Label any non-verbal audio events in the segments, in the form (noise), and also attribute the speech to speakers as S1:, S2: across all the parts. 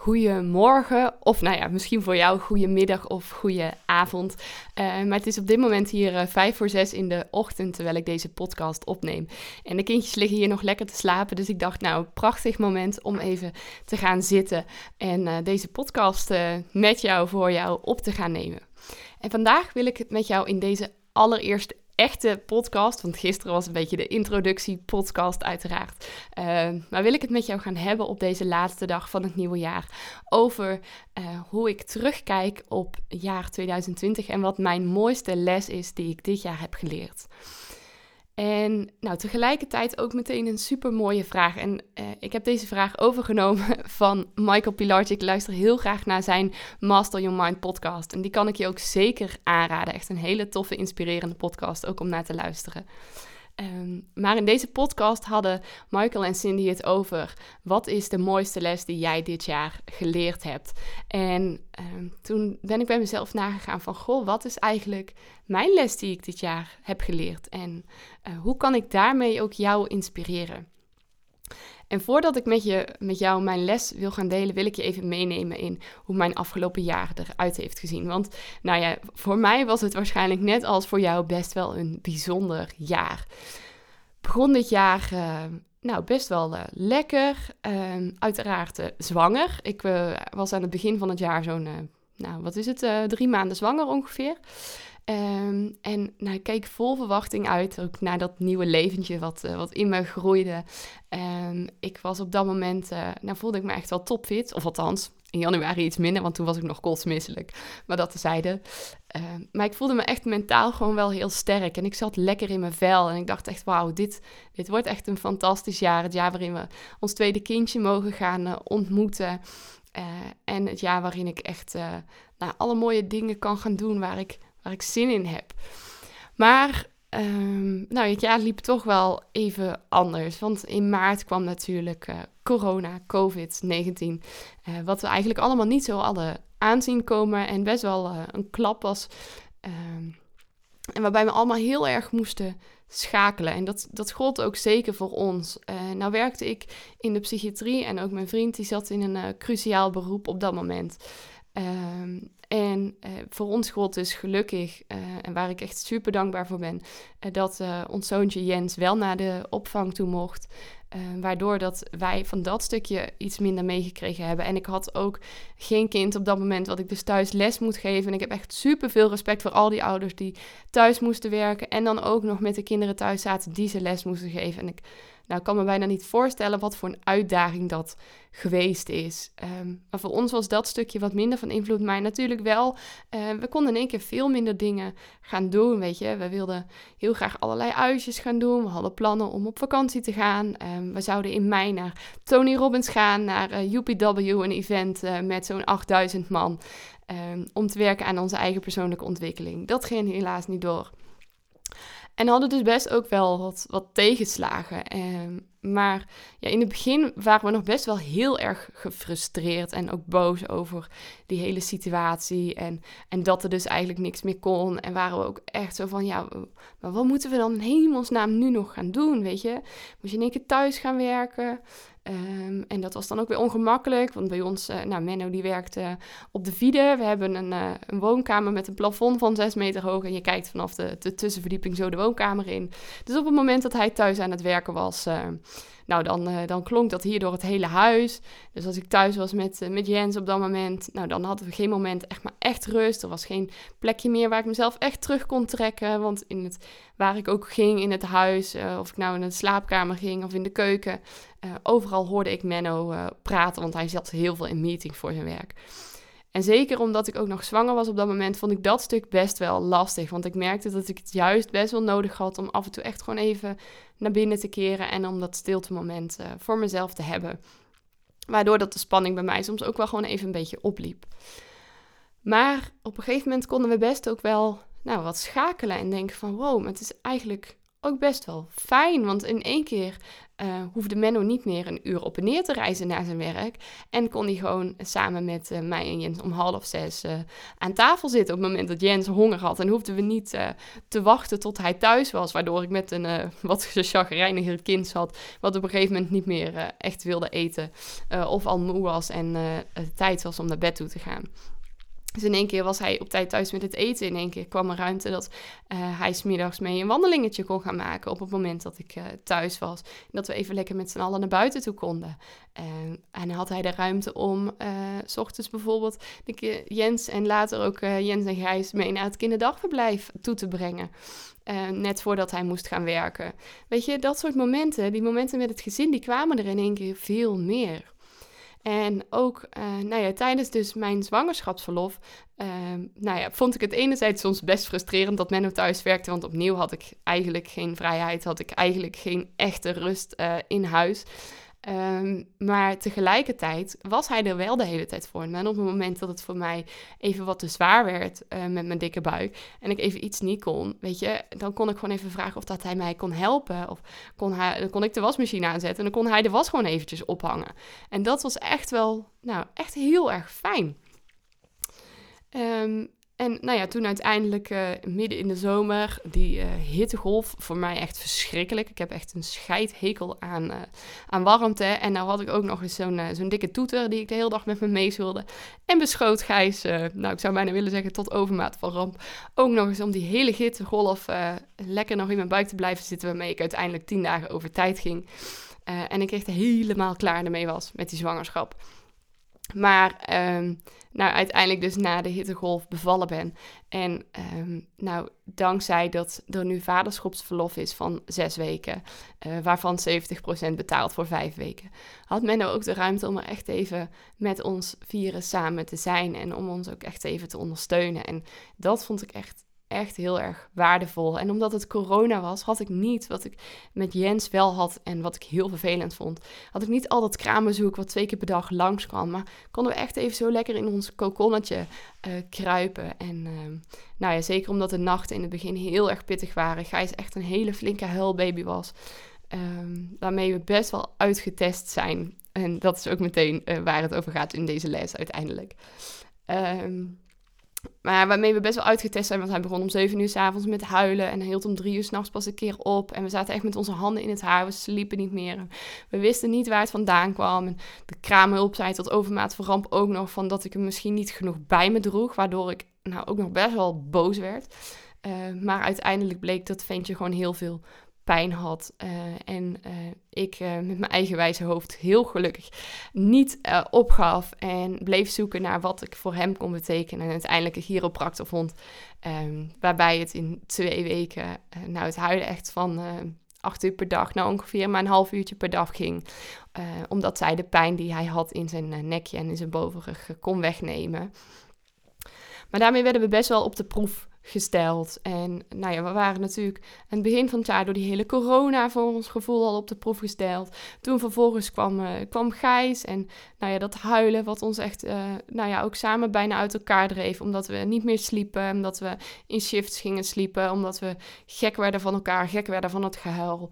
S1: goede morgen. Of nou ja, misschien voor jou goede middag of goede avond. Eh, maar het is op dit moment hier uh, vijf voor zes in de ochtend terwijl ik deze podcast opneem. En de kindjes liggen hier nog lekker te slapen. Dus ik dacht, nou, prachtig moment om even te gaan zitten en uh, deze podcast met jou voor jou op te gaan nemen. En vandaag wil ik het met jou in deze allereerste echte podcast. Want gisteren was een beetje de introductie-podcast, uiteraard. Uh, maar wil ik het met jou gaan hebben op deze laatste dag van het nieuwe jaar. Over uh, hoe ik terugkijk op jaar 2020 en wat mijn mooiste les is die ik dit jaar heb geleerd. En nou, tegelijkertijd ook meteen een super mooie vraag. En uh, ik heb deze vraag (laughs) overgenomen van Michael Pilarczyk. Ik luister heel graag naar zijn Master Your Mind podcast. En die kan ik je ook zeker aanraden. Echt een hele toffe, inspirerende podcast, ook om naar te luisteren. Um, maar in deze podcast hadden Michael en Cindy het over wat is de mooiste les die jij dit jaar geleerd hebt. En um, toen ben ik bij mezelf nagegaan van goh, wat is eigenlijk mijn les die ik dit jaar heb geleerd en uh, hoe kan ik daarmee ook jou inspireren? En voordat ik met, je, met jou mijn les wil gaan delen, wil ik je even meenemen in hoe mijn afgelopen jaar eruit heeft gezien. Want nou ja, voor mij was het waarschijnlijk net als voor jou best wel een bijzonder jaar. Begon dit jaar uh, nou, best wel uh, lekker. Uh, uiteraard uh, zwanger. Ik was aan het begin van het jaar zo'n, nou wat is het, drie maanden zwanger ongeveer. Um, en nou, ik keek vol verwachting uit ook naar dat nieuwe leventje wat, uh, wat in me groeide. Um, ik was op dat moment, uh, nou voelde ik me echt wel topfit. Of althans, in januari iets minder, want toen was ik nog kotsmisselijk. Maar dat tezijde. Uh, maar ik voelde me echt mentaal gewoon wel heel sterk. En ik zat lekker in mijn vel. En ik dacht echt, wauw, dit, dit wordt echt een fantastisch jaar. Het jaar waarin we ons tweede kindje mogen gaan ontmoeten. en het jaar waarin ik echt nou, alle mooie dingen kan gaan doen waar ik waar ik zin in heb. Maar um, nou, het jaar liep toch wel even anders. Want in maart kwam natuurlijk uh, corona, COVID-19. Uh, eh, wat we eigenlijk allemaal niet zo hadden aanzien komen. En best wel uh, een klap was. Um, en waarbij we allemaal heel erg moesten schakelen. En dat, dat gold ook zeker voor ons. Uh, nou werkte ik in de psychiatrie en ook mijn vriend die zat in een cruciaal beroep op dat moment. Um, en uh, voor ons God is gelukkig, uh, en waar ik echt super dankbaar voor ben, uh, dat ons zoontje Jens wel naar de opvang toe mocht. waardoor dat wij van dat stukje iets minder meegekregen hebben. En ik had ook geen kind op dat moment wat ik dus thuis les moet geven. En ik heb echt super veel respect voor al die ouders die thuis moesten werken. En dan ook nog met de kinderen thuis zaten die ze les moesten geven. En ik nou, ik kan me bijna niet voorstellen wat voor een uitdaging dat geweest is. Um, maar voor ons was dat stukje wat minder van invloed. Maar natuurlijk wel, uh, we konden in één keer veel minder dingen gaan doen, weet je. We wilden heel graag allerlei uitjes gaan doen. We hadden plannen om op vakantie te gaan. Um, we zouden in mei naar Tony Robbins gaan, naar uh, UPW, een event uh, met zo'n 8000 man. Um, om te werken aan onze eigen persoonlijke ontwikkeling. Dat ging helaas niet door. En hadden dus best ook wel wat, wat tegenslagen. Eh, maar ja, in het begin waren we nog best wel heel erg gefrustreerd en ook boos over die hele situatie. En, en dat er dus eigenlijk niks meer kon. En waren we ook echt zo van, ja, maar wat moeten we dan in hemelsnaam nu nog gaan doen, weet je? Moet je in één keer thuis gaan werken? Um, en dat was dan ook weer ongemakkelijk, want bij ons, uh, nou, Menno die werkte op de Vide. We hebben een, uh, een, woonkamer met een plafond van 6 meter hoog en je kijkt vanaf de, de, tussenverdieping zo de woonkamer in. Dus op het moment dat hij thuis aan het werken was, uh, nou, dan, uh, dan klonk dat hier door het hele huis. Dus als ik thuis was met, uh, met Jens op dat moment, nou, dan hadden we geen moment echt maar echt rust. Er was geen plekje meer waar ik mezelf echt terug kon trekken. Want in het, waar ik ook ging in het huis, uh, of ik nou in de slaapkamer ging of in de keuken, overal hoorde ik Menno praten, want hij zat heel veel in meetings voor zijn werk. En zeker omdat ik ook nog zwanger was op dat moment, vond ik dat stuk best wel lastig. Want ik merkte dat ik het juist best wel nodig had om af en toe echt gewoon even naar binnen te keren en om dat stilte moment uh, voor mezelf te hebben. Waardoor dat de spanning bij mij soms ook wel gewoon even een beetje opliep. Maar op een gegeven moment konden we best ook wel nou, wat schakelen en denken van wow, het is eigenlijk ook best wel fijn. Want in één keer uh, hoefde Menno niet meer een uur op en neer te reizen naar zijn werk. En kon hij gewoon samen met uh, mij en Jens om half zes uh, aan tafel zitten. Op het moment dat Jens honger had. En hoefden we niet te wachten tot hij thuis was. Waardoor ik met een wat (laughs) chagrijniger kind zat. Wat op een gegeven moment niet meer echt wilde eten. of al moe was en tijd was om naar bed toe te gaan. Dus in één keer was hij op tijd thuis met het eten. In één keer kwam er ruimte dat uh, hij smiddags mee een wandelingetje kon gaan maken. Op het moment dat ik uh, thuis was. Dat we even lekker met z'n allen naar buiten toe konden. En had hij de ruimte om, s ochtends bijvoorbeeld, de Jens en later ook Jens en Gijs mee naar het kinderdagverblijf toe te brengen. net voordat hij moest gaan werken. Weet je, dat soort momenten, die momenten met het gezin, die kwamen er in één keer veel meer. En ook uh, nou ja, tijdens dus mijn zwangerschapsverlof uh, nou ja, vond ik het enerzijds soms best frustrerend dat Menno thuis werkte. Want opnieuw had ik eigenlijk geen vrijheid, had ik eigenlijk geen echte rust uh, in huis. Um, maar tegelijkertijd was hij er wel de hele tijd voor. En op het moment dat het voor mij even wat te zwaar werd uh, met mijn dikke buik en ik even iets niet kon, weet je, dan kon ik gewoon even vragen of dat hij mij kon helpen. Of kon, hij, dan kon ik de wasmachine aanzetten en dan kon hij de was gewoon eventjes ophangen. En dat was echt wel, nou, echt heel erg fijn. Um, en nou ja, toen uiteindelijk uh, midden in de zomer, die uh, hittegolf, voor mij echt verschrikkelijk. Ik heb echt een scheidhekel aan, uh, aan warmte. En nou had ik ook nog eens zo'n zo'n dikke toeter die ik de hele dag met me meezulde. En beschoot Gijs, nou ik zou bijna willen zeggen tot overmaat van ramp, ook nog eens om die hele hittegolf lekker nog in mijn buik te blijven zitten. Waarmee ik uiteindelijk tien dagen over tijd ging. en ik echt helemaal klaar ermee was met die zwangerschap. Maar um, nou, uiteindelijk dus na de hittegolf bevallen ben. En um, nou, dankzij dat er nu vaderschapsverlof is van zes weken, uh, waarvan 70% betaald voor vijf weken, had men ook de ruimte om er echt even met ons vieren samen te zijn en om ons ook echt even te ondersteunen. En dat vond ik echt echt heel erg waardevol. En omdat het corona was, had ik niet wat ik met Jens wel had en wat ik heel vervelend vond. Had ik niet al dat kraambezoek wat twee keer per dag langskwam, maar konden we echt even zo lekker in ons kokonnetje uh, kruipen. En uh, nou ja, zeker omdat de nachten in het begin heel erg pittig waren. Gijs echt een hele flinke huilbaby was. Um, waarmee we best wel uitgetest zijn. En dat is ook meteen uh, waar het over gaat in deze les uiteindelijk. Um, maar waarmee we best wel uitgetest zijn, want hij begon om 7 uur s avonds met huilen. En hij hield om 3 uur s'nachts pas een keer op. En we zaten echt met onze handen in het haar, we sliepen niet meer. We wisten niet waar het vandaan kwam. En de kraamhulp zei tot overmaat van ramp ook nog van dat ik hem misschien niet genoeg bij me droeg. Waardoor ik nou ook nog best wel boos werd. Uh, maar uiteindelijk bleek dat ventje gewoon heel veel pijn had. Uh, en uh, ik uh, met mijn eigen wijze hoofd heel gelukkig niet opgaf. En bleef zoeken naar wat ik voor hem kon betekenen. En uiteindelijk een chiropractor vond. Um, waarbij het in twee weken, nou het huilen echt van acht uur per dag, nou ongeveer maar een half uurtje per dag ging. omdat zij de pijn die hij had in zijn nekje en in zijn bovenrug kon wegnemen. Maar daarmee werden we best wel op de proef gesteld. En nou ja, we waren natuurlijk aan het begin van het jaar door die hele corona voor ons gevoel al op de proef gesteld. Toen vervolgens kwam, uh, kwam Gijs en nou ja, dat huilen wat ons echt, uh, nou ja, ook samen bijna uit elkaar dreef. Omdat we niet meer sliepen, omdat we in shifts gingen sliepen, omdat we gek werden van elkaar, gek werden van het gehuil.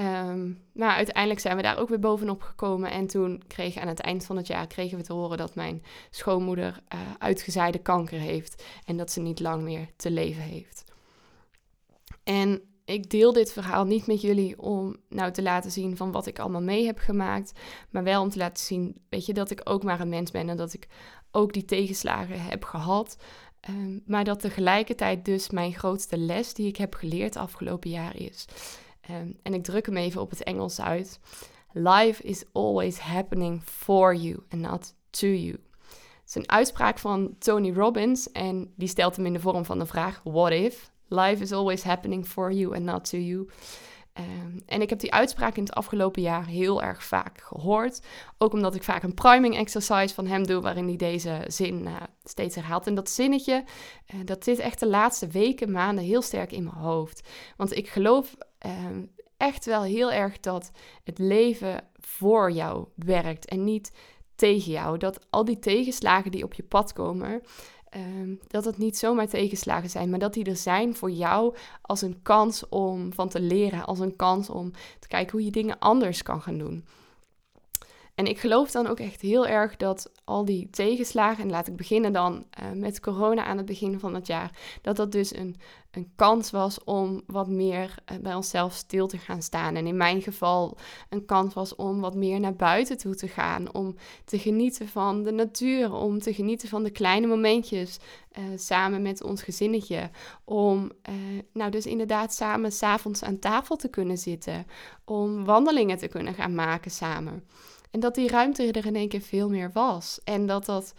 S1: Um, nou, uiteindelijk zijn we daar ook weer bovenop gekomen. En toen kregen aan het eind van het jaar kregen we te horen dat mijn schoonmoeder uh, uitgezaaide kanker heeft. En dat ze niet lang meer te leven heeft. En ik deel dit verhaal niet met jullie om nou te laten zien van wat ik allemaal mee heb gemaakt. Maar wel om te laten zien, weet je, dat ik ook maar een mens ben. En dat ik ook die tegenslagen heb gehad. Um, maar dat tegelijkertijd dus mijn grootste les die ik heb geleerd afgelopen jaar is Um, en ik druk hem even op het Engels uit. Life is always happening for you and not to you. Het is een uitspraak van Tony Robbins en die stelt hem in de vorm van de vraag: What if? Life is always happening for you and not to you. Um, en ik heb die uitspraak in het afgelopen jaar heel erg vaak gehoord. Ook omdat ik vaak een priming exercise van hem doe, waarin hij deze zin uh, steeds herhaalt. En dat zinnetje, uh, dat zit echt de laatste weken, maanden heel sterk in mijn hoofd. Want ik geloof uh, echt wel heel erg dat het leven voor jou werkt en niet tegen jou. Dat al die tegenslagen die op je pad komen, ehm, dat het niet zomaar tegenslagen zijn, maar dat die er zijn voor jou als een kans om van te leren, als een kans om te kijken hoe je dingen anders kan gaan doen. En ik geloof dan ook echt heel erg dat al die tegenslagen, en laat ik beginnen dan uh, met corona aan het begin van het jaar, dat dat dus een, een kans was om wat meer uh, bij onszelf stil te gaan staan. En in mijn geval een kans was om wat meer naar buiten toe te gaan, om te genieten van de natuur, om te genieten van de kleine momentjes uh, samen met ons gezinnetje. Om nou dus inderdaad samen s'avonds aan tafel te kunnen zitten, om wandelingen te kunnen gaan maken samen. En dat die ruimte er in één keer veel meer was. En dat dat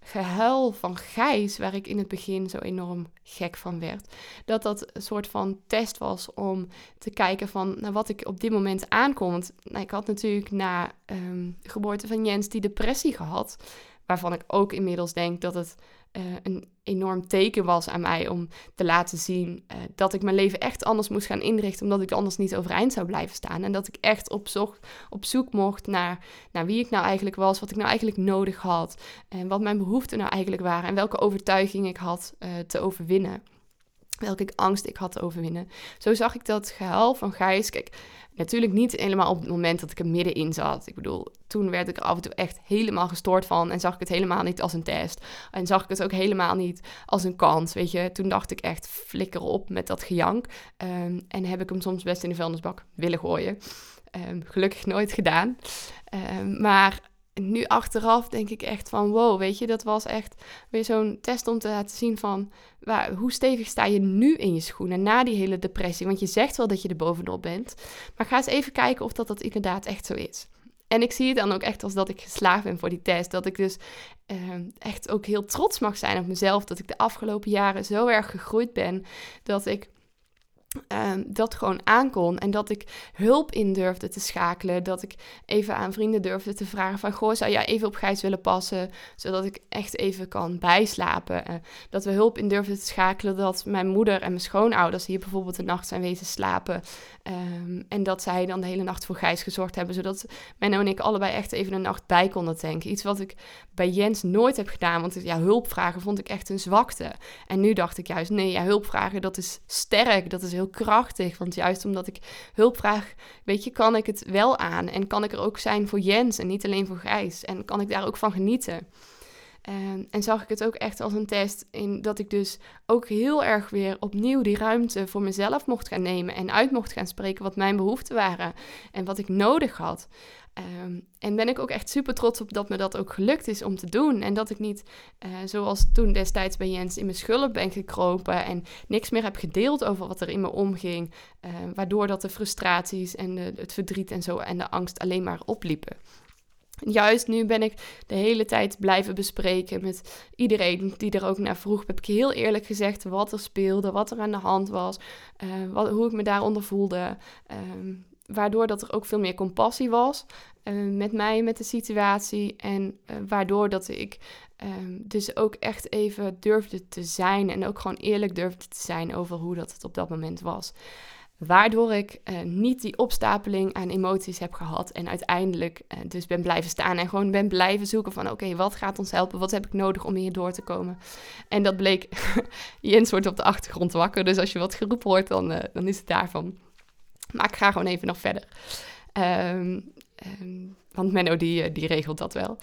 S1: gehuil van Gijs, waar ik in het begin zo enorm gek van werd, dat dat een soort van test was om te kijken van nou, wat ik op dit moment aankom. Want nou, ik had natuurlijk na de geboorte van Jens die depressie gehad, waarvan ik ook inmiddels denk dat het uh, een enorm teken was aan mij om te laten zien uh, dat ik mijn leven echt anders moest gaan inrichten, omdat ik anders niet overeind zou blijven staan. En dat ik echt op, op zoek mocht naar, naar wie ik nou eigenlijk was, wat ik nou eigenlijk nodig had, en wat mijn behoeften nou eigenlijk waren en welke overtuiging ik had uh, te overwinnen welke angst ik had te overwinnen. Zo zag ik dat gehuil van Gijs. Kijk, natuurlijk niet helemaal op het moment dat ik er middenin zat. Ik bedoel, toen werd ik er af en toe echt helemaal gestoord van en zag ik het helemaal niet als een test. En zag ik het ook helemaal niet als een kans, weet je. Toen dacht ik echt, flikker op met dat gejank. Um, en heb ik hem soms best in de vuilnisbak willen gooien. Um, gelukkig nooit gedaan. Um, maar nu achteraf denk ik echt van wow, weet je, dat was echt weer zo'n test om te laten zien van waar, hoe stevig sta je nu in je schoenen na die hele depressie. Want je zegt wel dat je er bovenop bent, maar ga eens even kijken of dat, dat inderdaad echt zo is. En ik zie het dan ook echt als dat ik geslaagd ben voor die test. Dat ik dus uh, echt ook heel trots mag zijn op mezelf. Dat ik de afgelopen jaren zo erg gegroeid ben. Dat ik Ehm, dat gewoon aankon en dat ik hulp in durfde te schakelen. Dat ik even aan vrienden durfde te vragen van... Goh, zou jij even op Gijs willen passen? Zodat ik echt even kan bijslapen. Uh, dat we hulp in durfden te schakelen. Dat mijn moeder en mijn schoonouders hier bijvoorbeeld de nacht zijn wezen slapen. Um, en dat zij dan de hele nacht voor Gijs gezorgd hebben. Zodat Menno en ik allebei echt even een nacht bij konden tanken. Iets wat ik bij Jens nooit heb gedaan. Want ja, hulpvragen vond ik echt een zwakte. En nu dacht ik juist, nee, ja, hulpvragen dat is sterk. Dat is heel krachtig. Want juist omdat ik hulp vraag, weet je, kan ik het wel aan. En kan ik er ook zijn voor Jens en niet alleen voor Gijs. En kan ik daar ook van genieten. En, en zag ik het ook echt als een test in dat ik dus ook heel erg weer opnieuw die ruimte voor mezelf mocht gaan nemen en uit mocht gaan spreken wat mijn behoeften waren en wat ik nodig had. Um, en ben ik ook echt super trots op dat me dat ook gelukt is om te doen. En dat ik niet, uh, zoals toen destijds bij Jens, in mijn schulp ben gekropen en niks meer heb gedeeld over wat er in me omging. Uh, waardoor dat de frustraties en de, het verdriet en zo en de angst alleen maar opliepen. Juist nu ben ik de hele tijd blijven bespreken met iedereen die er ook naar vroeg. Heb ik heel eerlijk gezegd wat er speelde, wat er aan de hand was, uh, wat, hoe ik me daaronder voelde. Uh, waardoor dat er ook veel meer compassie was uh, met mij, met de situatie. En uh, waardoor dat ik um, dus ook echt even durfde te zijn en ook gewoon eerlijk durfde te zijn over hoe dat het op dat moment was. Waardoor ik uh, niet die opstapeling aan emoties heb gehad. En uiteindelijk uh, dus ben blijven staan en gewoon ben blijven zoeken van... oké, wat gaat ons helpen? Wat heb ik nodig om hier door te komen? En dat bleek... (laughs) Jens wordt op de achtergrond wakker. Dus als je wat geroepen hoort, dan, uh, dan is het daarvan. Maar ik ga gewoon even nog verder. Um, um, want Menno die, die regelt dat wel.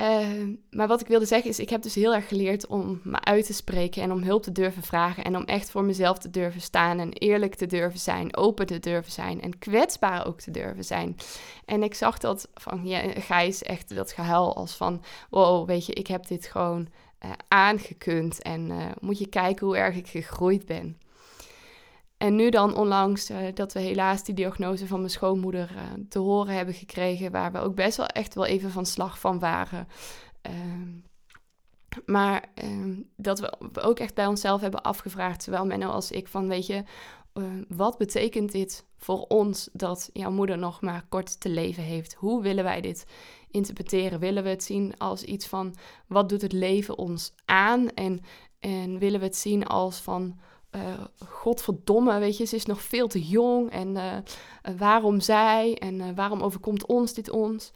S1: Uh, maar wat ik wilde zeggen is, ik heb dus heel erg geleerd om me uit te spreken en om hulp te durven vragen en om echt voor mezelf te durven staan en eerlijk te durven zijn, open te durven zijn en kwetsbaar ook te durven zijn. En ik zag dat van ja, Gijs echt dat gehuil als van, wow, weet je, ik heb dit gewoon uh, aangekund en uh, moet je kijken hoe erg ik gegroeid ben. En nu dan onlangs uh, dat we helaas die diagnose van mijn schoonmoeder uh, te horen hebben gekregen, waar we ook best wel echt wel even van slag van waren. Uh, maar ehm, dat we ook echt bij onszelf hebben afgevraagd, zowel Menno als ik, van weet je, eh, wat betekent dit voor ons dat jouw moeder nog maar kort te leven heeft? Hoe willen wij dit interpreteren? Willen we het zien als iets van wat doet het leven ons aan? En, en willen we het zien als van godverdomme, weet je, ze is nog veel te jong en uh, waarom zij en waarom overkomt ons dit ons?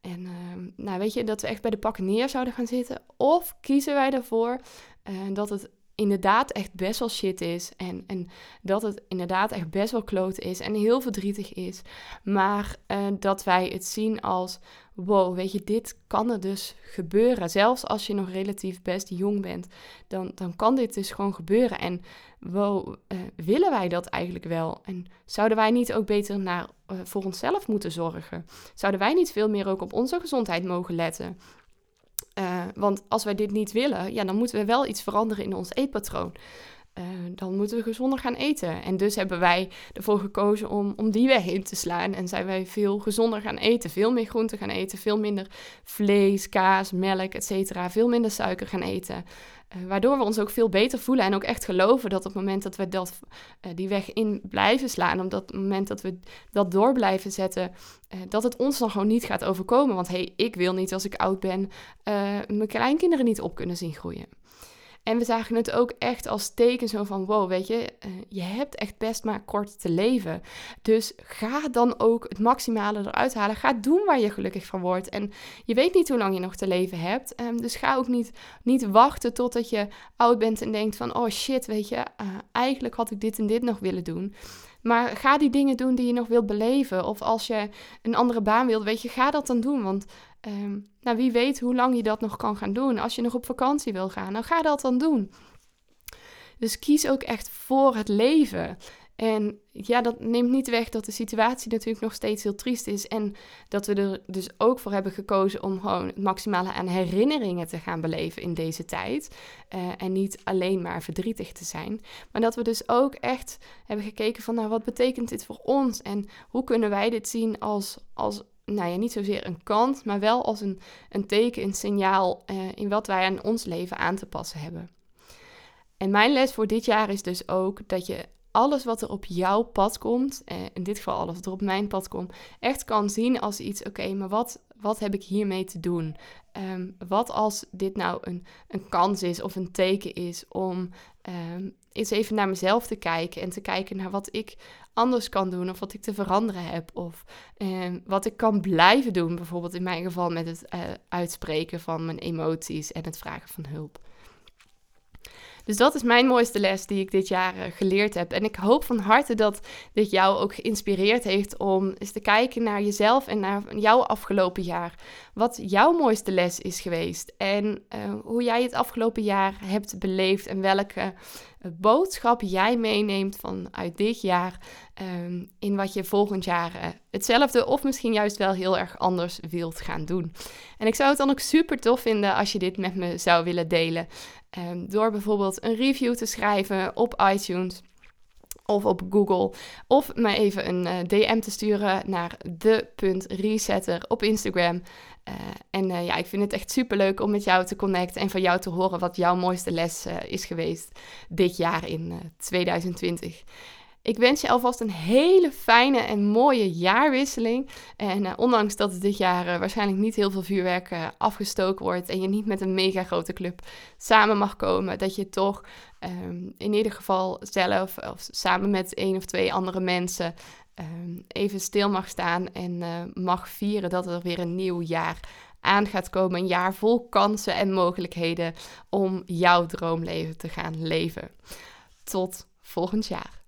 S1: En nou weet je, dat we echt bij de pakken neer zouden gaan zitten? Of kiezen wij ervoor dat het inderdaad echt best wel shit is. En, en dat het inderdaad echt best wel kloot is en heel verdrietig is. Maar dat wij het zien als, wow, weet je, dit kan er dus gebeuren. Zelfs als je nog relatief best jong bent, dan, dan kan dit dus gewoon gebeuren. En wow, uh, willen wij dat eigenlijk wel? En zouden wij niet ook beter naar, uh, voor onszelf moeten zorgen? Zouden wij niet veel meer ook op onze gezondheid mogen letten? Uh, want als wij dit niet willen, ja, dan moeten we wel iets veranderen in ons eetpatroon. Uh, dan moeten we gezonder gaan eten. En dus hebben wij ervoor gekozen om, om die weg in te slaan. En zijn wij veel gezonder gaan eten. Veel meer groenten gaan eten. Veel minder vlees, kaas, melk, etc. Veel minder suiker gaan eten. Uh, waardoor we ons ook veel beter voelen. En ook echt geloven dat op het moment dat we dat, uh, die weg in blijven slaan. Op dat moment dat we dat door blijven zetten. dat het ons dan gewoon niet gaat overkomen. Want hé, hey, ik wil niet als ik oud ben. mijn kleinkinderen niet op kunnen zien groeien. En we zagen het ook echt als teken zo van, wow, weet je, uh, je hebt echt best maar kort te leven. Dus ga dan ook het maximale eruit halen. Ga doen waar je gelukkig van wordt. En je weet niet hoe lang je nog te leven hebt. Um, dus ga ook niet, niet wachten totdat je oud bent en denkt van, oh shit, weet je, uh, eigenlijk had ik dit en dit nog willen doen. Maar ga die dingen doen die je nog wilt beleven. Of als je een andere baan wilt, weet je, ga dat dan doen. Want um, nou, wie weet hoe lang je dat nog kan gaan doen. Als je nog op vakantie wil gaan, dan ga dat dan doen. Dus kies ook echt voor het leven. En ja, dat neemt niet weg dat de situatie natuurlijk nog steeds heel triest is. En dat we er dus ook voor hebben gekozen om gewoon het maximale aan herinneringen te gaan beleven in deze tijd. Uh, en niet alleen maar verdrietig te zijn. Maar dat we dus ook echt hebben gekeken van, nou, wat betekent dit voor ons? En hoe kunnen wij dit zien als, als nou ja, niet zozeer een kant, maar wel als een, een teken, een signaal uh, in wat wij aan ons leven aan te passen hebben. En mijn les voor dit jaar is dus ook dat je alles wat er op jouw pad komt, eh, in dit geval alles wat er op mijn pad komt, echt kan zien als iets, oké, maar wat, wat heb ik hiermee te doen? Um, wat als dit nou een, een kans is of een teken is om um, eens even naar mezelf te kijken en te kijken naar wat ik anders kan doen of wat ik te veranderen heb of um, wat ik kan blijven doen, bijvoorbeeld in mijn geval met het uh, uitspreken van mijn emoties en het vragen van hulp. Dus dat is mijn mooiste les die ik dit jaar uh, geleerd heb. En ik hoop van harte dat dit jou ook geïnspireerd heeft om eens te kijken naar jezelf en naar jouw afgelopen jaar. Wat jouw mooiste les is geweest en uh, hoe jij het afgelopen jaar hebt beleefd en welke uh, boodschap jij meeneemt vanuit dit jaar um, in wat je volgend jaar hetzelfde of misschien juist wel heel erg anders wilt gaan doen. En ik zou het dan ook super tof vinden als je dit met me zou willen delen. Um, door bijvoorbeeld een review te schrijven op iTunes of op Google. Of mij even een uh, DM te sturen naar de.resetter op Instagram. Uh, en uh, ja, ik vind het echt super leuk om met jou te connecten en van jou te horen wat jouw mooiste les is geweest dit jaar in 2020. Ik wens je alvast een hele fijne en mooie jaarwisseling. En uh, ondanks dat dit jaar uh, waarschijnlijk niet heel veel vuurwerk uh, afgestoken wordt en je niet met een mega grote club samen mag komen, dat je toch um, in ieder geval zelf of samen met één of twee andere mensen um, even stil mag staan en mag vieren dat er weer een nieuw jaar aan gaat komen. Een jaar vol kansen en mogelijkheden om jouw droomleven te gaan leven. Tot volgend jaar.